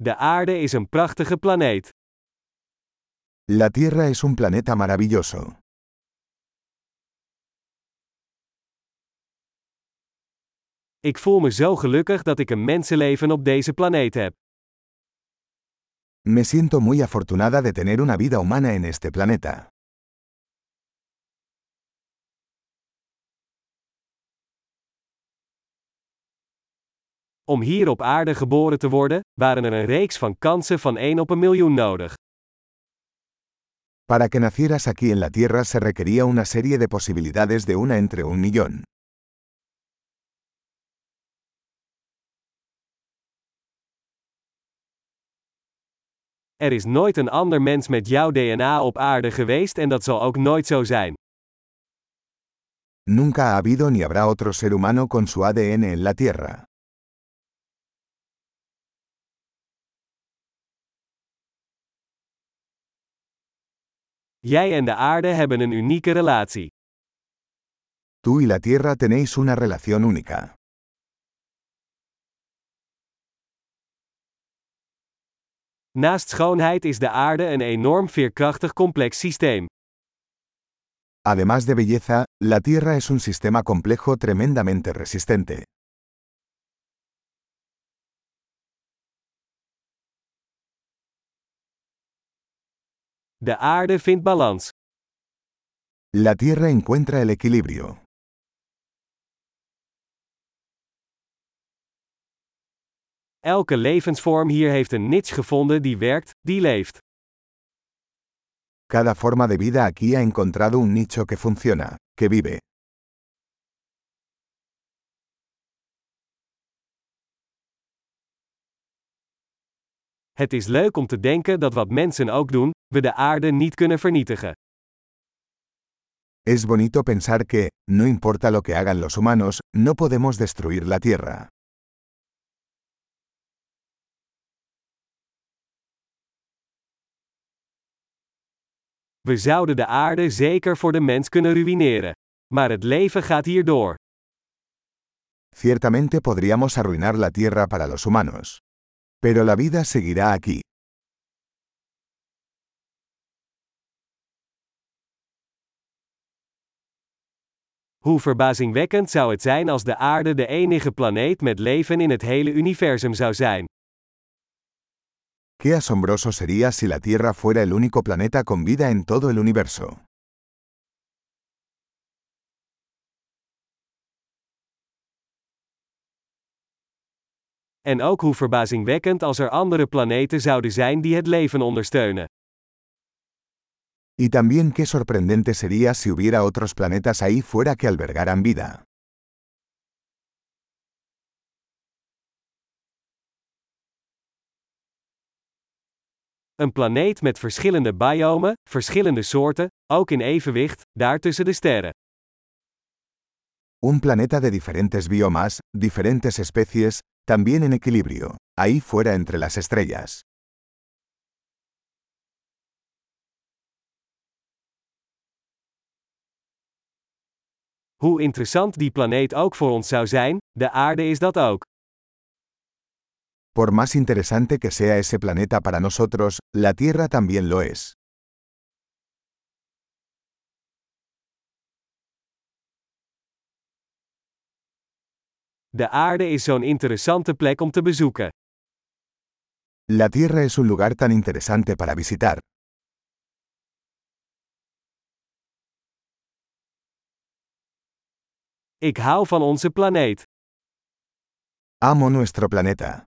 De aarde is een prachtige planeet. La Tierra es un planeta maravilloso. Ik voel me zo gelukkig dat ik een mensenleven op deze planeet heb. Me siento muy afortunada de tener una vida humana en este planeta. Om hier op aarde geboren te worden, waren er een reeks van kansen van 1 op een miljoen nodig. Para que nacieras aquí en la Tierra se requería una serie de posibilidades de una entre un millón. Er is nooit een ander mens met jouw DNA op aarde geweest en dat zal ook nooit zo zijn. Nunca ha habido ni habrá otro ser humano con su ADN en la Tierra. Jij en de aarde hebben een unieke relatie. Tú y la Tierra tenéis una relación única. Naast schoonheid is de aarde een enorm veerkrachtig complex systeem. Además de belleza, la Tierra es un sistema complejo tremendamente resistente. De aarde vindt balans. La Tierra encuentra el equilibrio. Elke levensvorm hier heeft een niche gevonden die werkt, die leeft. Cada forma de vida aquí ha encontrado un nicho que funciona, que vive. Het is leuk om te denken dat wat mensen ook doen, we de aarde niet kunnen vernietigen. Es bonito pensar que, no importa lo que hagan los humanos, no podemos destruir la Tierra. We zouden de aarde zeker voor de mens kunnen ruïneren. Maar het leven gaat hier door. Ciertamente podríamos arruinar la Tierra para los humanos. Pero la vida seguirá aquí. Hoe verbazingwekkend zou het zijn als de aarde de enige planeet met leven in het hele universum zou zijn. Qué asombroso sería si la Tierra fuera el único planeta con vida en todo el universo. En ook hoe verbazingwekkend als er andere planeten zouden zijn die het leven ondersteunen. Y también qué sorprendente sería si hubiera otros planetas ahí fuera que albergaran vida. Een planeet met verschillende biomen, verschillende soorten, ook in evenwicht, daar tussen de sterren. Un planeta de diferentes biomas, diferentes especies, también en equilibrio, ahí fuera entre las estrellas. Hoe interessant die planeet ook voor ons zou zijn, de aarde is dat ook. Por más interesante que sea ese planeta para nosotros, la Tierra también lo es. De aarde is zo'n interessante plek om te bezoeken. La Tierra es un lugar tan interesante para visitar. Ik hou van onze planeet. Amo nuestro planeta.